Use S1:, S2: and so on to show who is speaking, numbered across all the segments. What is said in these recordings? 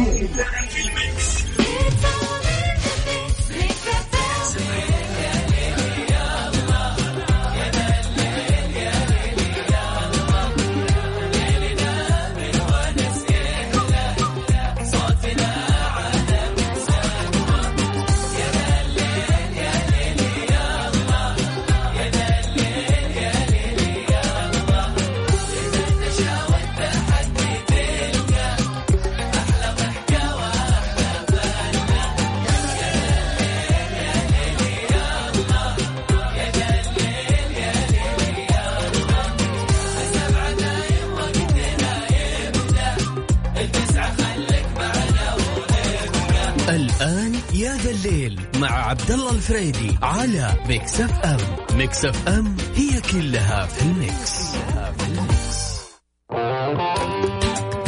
S1: Yeah. الآن يا ذا الليل مع عبد الله الفريدي على Mix FM Mix FM هي كلها في ال mix, كلها في ال mix.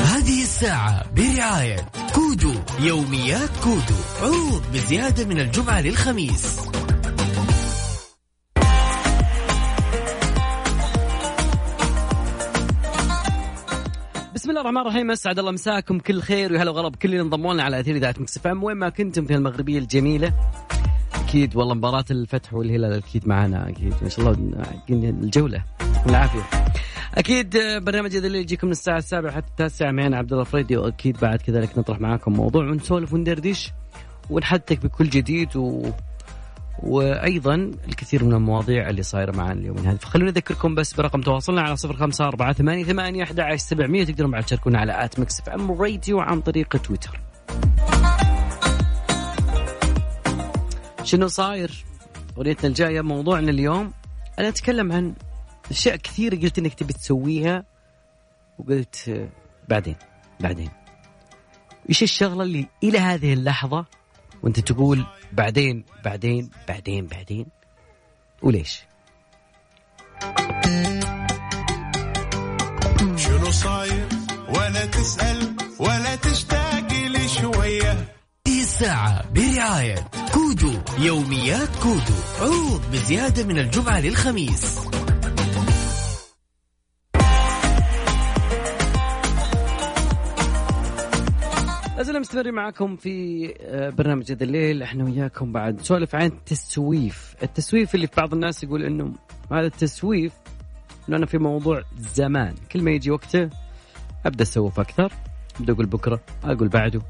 S1: هذه الساعة برعاية كودو يوميات كودو عروض بزيادة من الجمعة للخميس
S2: بسم الله الرحمن الرحيم أسعد الله مساكم كل خير وهلا وغلا. بكل اللي انضموا لنا على أثير إذاعة Mix وين ما كنتم في المغربيه الجميلة. أكيد والله مباراة الفتح والهلال أكيد معنا أكيد ما شاء الله الجولة. والعافيه أكيد برنامج اللي يجيكم من الساعة السابعة حتى التاسعة معنا عبد الله فريدي وأكيد بعد كذلك نطرح معاكم موضوع ونسولف وندردش ونحدثك بكل جديد و... وأيضا الكثير من المواضيع اللي صايرة معنا اليوم هذا فخلونا نذكركم بس برقم تواصلنا على صفر خمسة أربعة ثمانية ثمانية أحد عشر سبعمية. تقدرون بعد تشاركونا على at Mix FM Radio عن طريق تويتر. شنو صاير؟ أغنيتنا الجاية موضوعنا اليوم. أنا أتكلم عن أشياء كثيرة قلت إنك تبي تسويها وقلت بعدين بعدين. إيش الشغلة اللي إلى هذه اللحظة وأنت تقول بعدين بعدين بعدين بعدين وليش؟
S3: شنو صاير؟ ولا تسأل ولا تشتاق لي شوية
S1: هذه الساعة برعاية كودو يوميات كودو. عروض بزيادة من الجمعة للخميس.
S2: لازلنا مستمرين معكم في آه، برنامج هذا الليل. إحنا وياكم بعد نسولف عن التسويف، التسويف اللي في بعض الناس يقول إنه هذا التسويف انه أنا في موضوع زمان. كل ما يجي وقته أبدأ أسوف أكثر. أبدأ أقول بكرة أقول بعده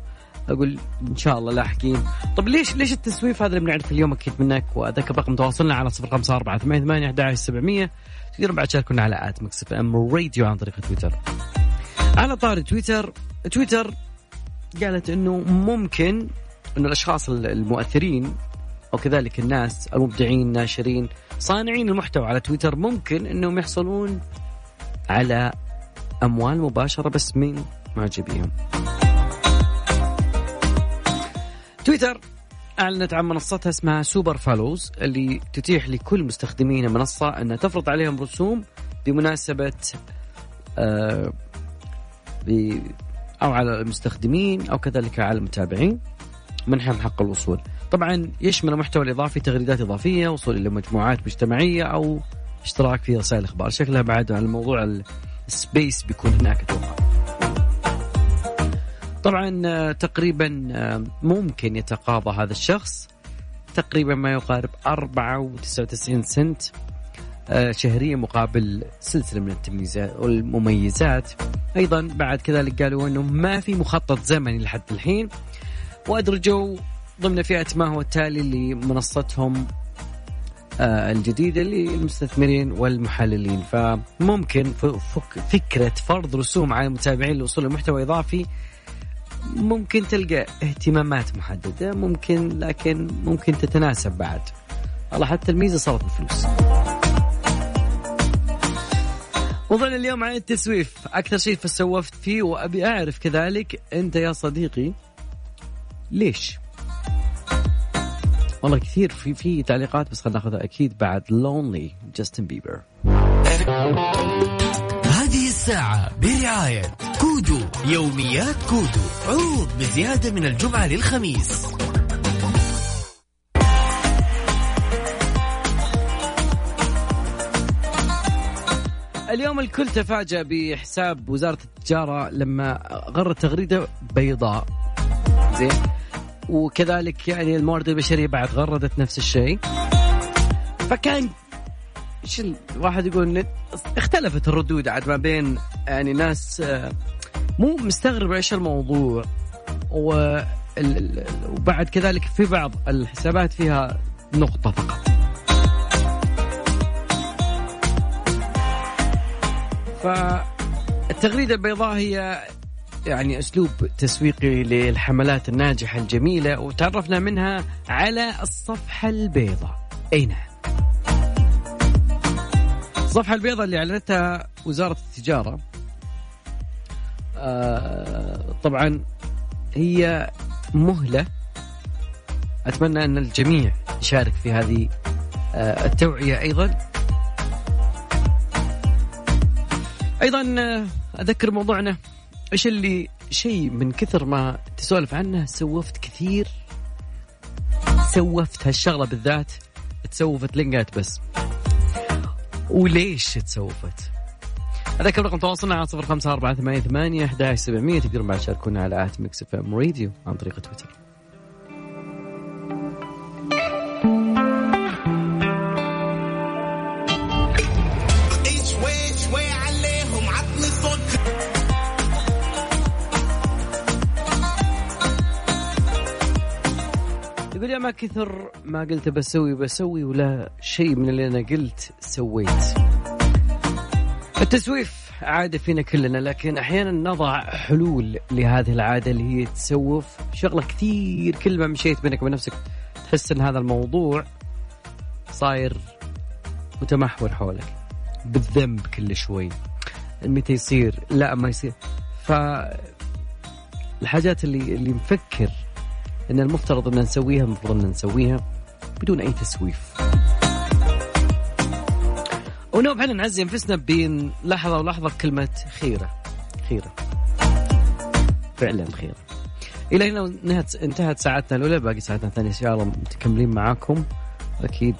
S2: أقول إن شاء الله لاحقين. طب ليش ليش التسويف هذا اللي بنعرف اليوم أكيد منك؟ وأذكر رقم تواصلنا على 054 88 11 700 تقدرون بعد تشاركونا على at Mix FM Radio عن طريق تويتر. على طاري تويتر تويتر قالت إنه ممكن انه الأشخاص المؤثرين أو كذلك الناس المبدعين الناشرين صانعين المحتوى على تويتر ممكن إنهم يحصلون على أموال مباشرة بس من معجبيهم. تويتر أعلنت عن منصتها اسمها سوبر فالوز اللي تتيح لكل مستخدمين المنصه انها تفرض عليهم رسوم بمناسبة آه أو على المستخدمين أو كذلك على المتابعين منحهم حق الوصول. طبعا يشمل المحتوى الإضافي تغريدات إضافية، وصول إلى مجموعات مجتمعية أو اشتراك في رسائل إخبار، شكلها بعد عن الموضوع السبيس بيكون هناك أتوقع. طبعا آه، تقريبا آه، ممكن يتقاضى هذا الشخص تقريبا ما يقارب 94 سنت آه، شهريا مقابل سلسلة من التمييزات والمميزات. أيضا بعد كذلك قالوا إنه ما في مخطط زمني لحد الحين وادرجوا ضمن فئة ما هو التالي لمنصتهم آه، الجديدة للمستثمرين والمحللين. فممكن فكرة فرض رسوم على المتابعين لوصول لمحتوى إضافي ممكن تلقى اهتمامات محددة ممكن لكن ممكن تتناسب بعد. والله حتى الميزة صارت بفلوس. موضوعنا اليوم عن التسويف. أكثر شيء فسوفت فيه وأبي أعرف كذلك أنت يا صديقي ليش؟ والله كثير في في تعليقات بس خلينا ناخذها أكيد بعد Lonely Justin Bieber
S1: هذه الساعة برعاية كودو يوميات كودو عروض بزيادة من الجمعة للخميس.
S2: اليوم الكل تفاجأ بحساب وزارة التجارة لما غرت تغريدة بيضاء. زين. وكذلك يعني الموارد البشرية بعد غردت نفس الشيء. فكان إيش الواحد يقول اختلفت الردود عاد ما بين يعني ناس آه، مو مستغرب إيش الموضوع. و وبعد كذلك في بعض الحسابات فيها نقطة فقط. فالتغريدة البيضاء هي يعني أسلوب تسويقي للحملات الناجحة الجميلة وتعرفنا منها على الصفحة البيضاء. أي نعم. الصفحة البيضاء اللي أعلنتها وزارة التجارة آه طبعا هي مهلة. أتمنى أن الجميع يشارك في هذه آه التوعية أيضا. أيضا آه، أذكر موضوعنا. إيش اللي شيء من كثر ما تسولف عنه سوفت كثير؟ سوفت هالشغلة بالذات تسوفت لينجات بس. وليش تسوفت؟ أذكر رقم تواصلنا على صفر خمسة أربعة ثمانية ثمانية أحد سبعمية تقدرون بعد تشاركونا على at Mix FM Radio عن طريق تويتر. ما كثر ما قلت بسوي بسوي ولا شيء من اللي أنا قلت سويت. التسويف عادة فينا كلنا لكن أحيانا نضع حلول لهذه العادة اللي هي تسوف. شغلة كثير كل ما مشيت بينك وبين نفسك تحس إن هذا الموضوع صاير متمحور حولك. بالذنب كل شوي. متى يصير؟ لا ما يصير. ف الحاجات اللي اللي نفكر إن المفترض أن نسويها المفروض أن نسويها بدون أي تسويف. ونوب إحنا نعزي أنفسنا بين لحظة ولحظة بكلمه خيرة. خيرة. فعلا خيرة. إلى هنا انتهت انتهت ساعتنا الأولى باقي ساعتنا الثانية إن شاء الله متكملين معاكم. أكيد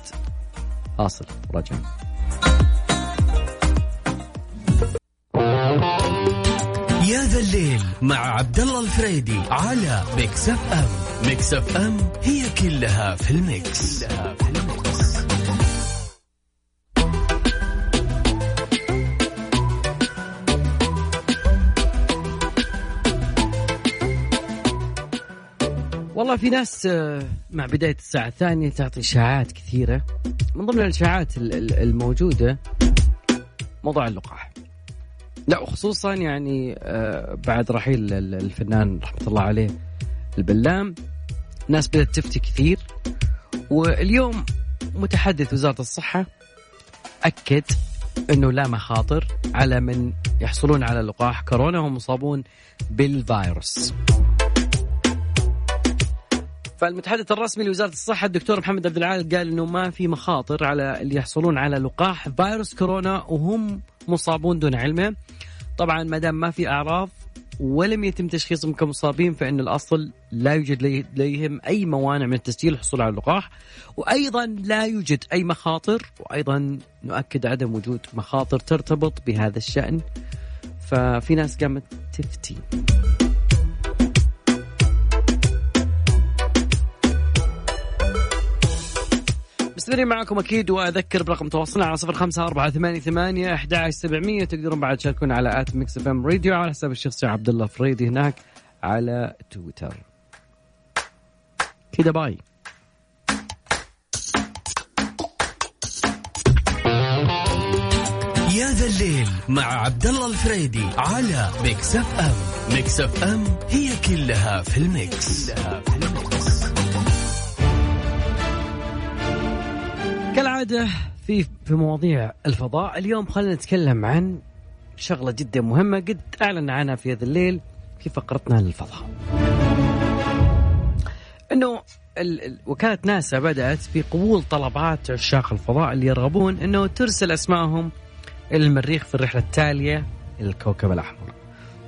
S2: واصل رجع
S1: مع عبد الله الفريدي على Mix FM Mix FM هي كلها في ال mix, كلها في ال mix.
S2: والله في ناس آه، مع بداية الساعة الثانية تعطي إشاعات كثيرة. من ضمن الإشاعات ال- ال- الموجودة موضوع اللقاح. لا وخصوصا يعني آه، بعد رحيل ال- الفنان رحمة الله عليه البلام ناس بدأت تفتي كثير واليوم متحدث وزارة الصحة أكد أنه لا مخاطر على من يحصلون على لقاح كورونا وهم مصابون بالفيروس فالمتحدث الرسمي لوزارة الصحة الدكتور محمد عبد العال قال إنه ما في مخاطر على اللي يحصلون على لقاح فيروس كورونا وهم مصابون دون علمه. طبعا ما دام ما في أعراض ولم يتم تشخيصهم كمصابين فإن الأصل لا يوجد لديهم أي موانع من التسجيل الحصول على اللقاح وأيضا لا يوجد أي مخاطر وأيضا نؤكد عدم وجود مخاطر ترتبط بهذا الشأن. ففي ناس قامت تفتي مستمرين معكم أكيد وأذكر برقم تواصلنا على صفر خمسة أربعة ثمانية ثمانية أحد سبعمية. تقدرون بعد تشاركون على at Mix FM Radio على حساب الشخصي عبد الله فريدي هناك على تويتر. كذا bye.
S1: يا ذا الليل مع عبد الله الفريدي على Mix FM. Mix FM هي كلها في ال mix, كلها في ال mix.
S2: كالعادة في في مواضيع الفضاء اليوم خلينا نتكلم عن شغلة جدا مهمة قد أعلن عنها في هذا الليل في فقرتنا للفضاء. أنه ال- ال- وكالة ناسا بدأت في قبول طلبات عشاق الفضاء اللي يرغبون أنه ترسل أسمائهم إلى المريخ في الرحلة التالية إلى الكوكب الأحمر.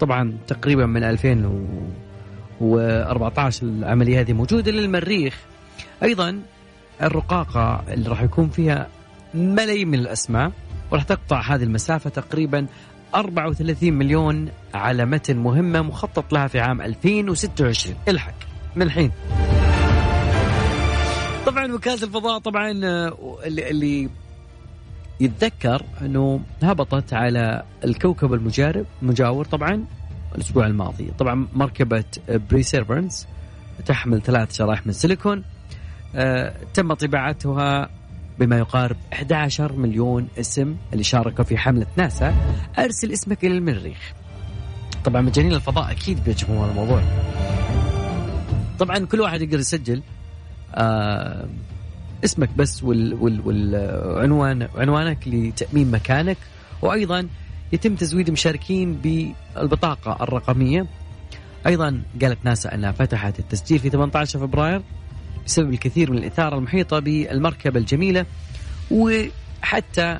S2: طبعا تقريبا من 2014 العملية هذه موجودة للمريخ. أيضا الرقاقة اللي راح يكون فيها ملايين من الأسماء وراح تقطع هذه المسافة تقريبا 34 مليون على متن مهمة مخطط لها في عام 2026 الحق من الحين. طبعا وكالة الفضاء طبعا آه، اللي, يتذكر إنه هبطت على الكوكب المجارب المجاور طبعا الأسبوع الماضي. طبعا مركبة بريسيرفرنس تحمل ثلاث شرائح من سيليكون. تم طباعتها بما يقارب 11 مليون اسم اللي شاركوا في حملة ناسا. أرسل اسمك إلى المريخ. طبعا مجانين الفضاء أكيد بيجمعون الموضوع. طبعا كل واحد يقدر يسجل آه اسمك بس وال وال عنوانك لتأمين مكانك. وأيضا يتم تزويد مشاركين بالبطاقة الرقمية. أيضا قالت ناسا أنها فتحت التسجيل في 18 فبراير. بسبب الكثير من الإثارة المحيطة بالمركبة الجميلة وحتى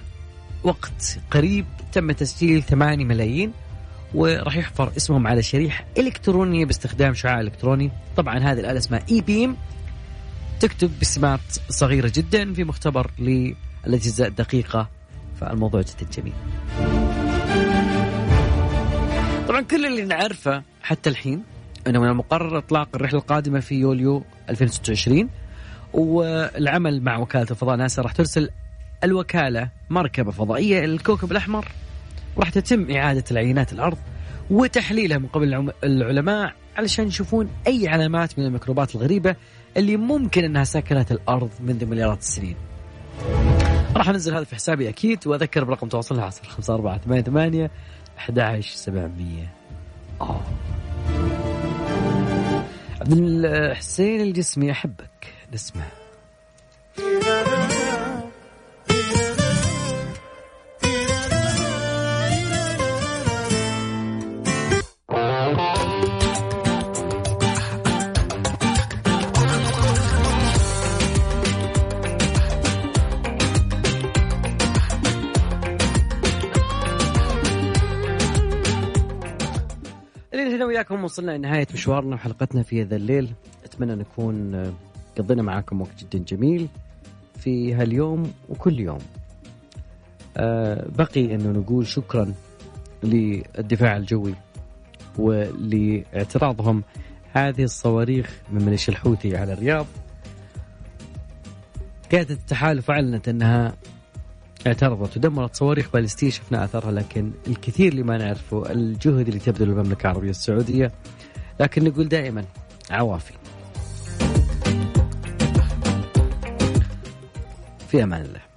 S2: وقت قريب تم تسجيل 8 ملايين وراح يحفر اسمهم على شريحة إلكترونية باستخدام شعاع إلكتروني. طبعا هذه الآلة اسمها إي بيم تكتب بسمات صغيرة جدا في مختبر للأجهزة الدقيقة فالموضوع جدا جميل. طبعا كل اللي نعرفه حتى الحين إنه من المقرر إطلاق الرحلة القادمة في يوليو 2026 والعمل مع وكالة الفضاء ناسا راح ترسل الوكالة مركبة فضائية إلى الكوكب الأحمر وراح تتم إعادة العينات الأرض وتحليلها من قبل العلماء علشان يشوفون أي علامات من الميكروبات الغريبة اللي ممكن إنها سكنت الأرض منذ مليارات السنين. راح أنزل هذا في حسابي أكيد وأذكر برقم تواصلنا على 5488 11700 آه عبد الحسين الجسمي أحبك. نسمع. وياكم وصلنا لنهاية مشوارنا وحلقتنا في هذا الليل. أتمنى نكون قضينا معاكم وقت جدا جميل في هاليوم وكل يوم. أه بقي أنه نقول شكرا للدفاع الجوي ولإعتراضهم. هذه الصواريخ من ميليشيا الحوثي على الرياض. قيادة التحالف أعلنت أنها اعترضت ودمرت صواريخ بالستية شفنا اثرها لكن الكثير اللي ما نعرفه الجهد اللي تبذل المملكة العربية السعودية. لكن نقول دائما عوافي. في أمان الله.